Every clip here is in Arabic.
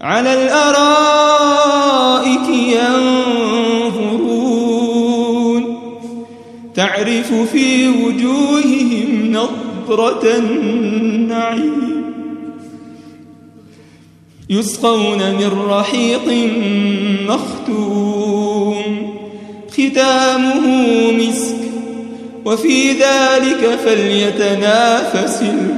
على الأرائك ينظرون. تعرف في وجوههم نظرة النعيم. يسقون من رحيق مختوم. ختامه مسك. وفي ذلك فليتنافس المتنافسون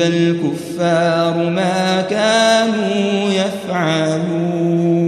الكفار ما كانوا يفعلون.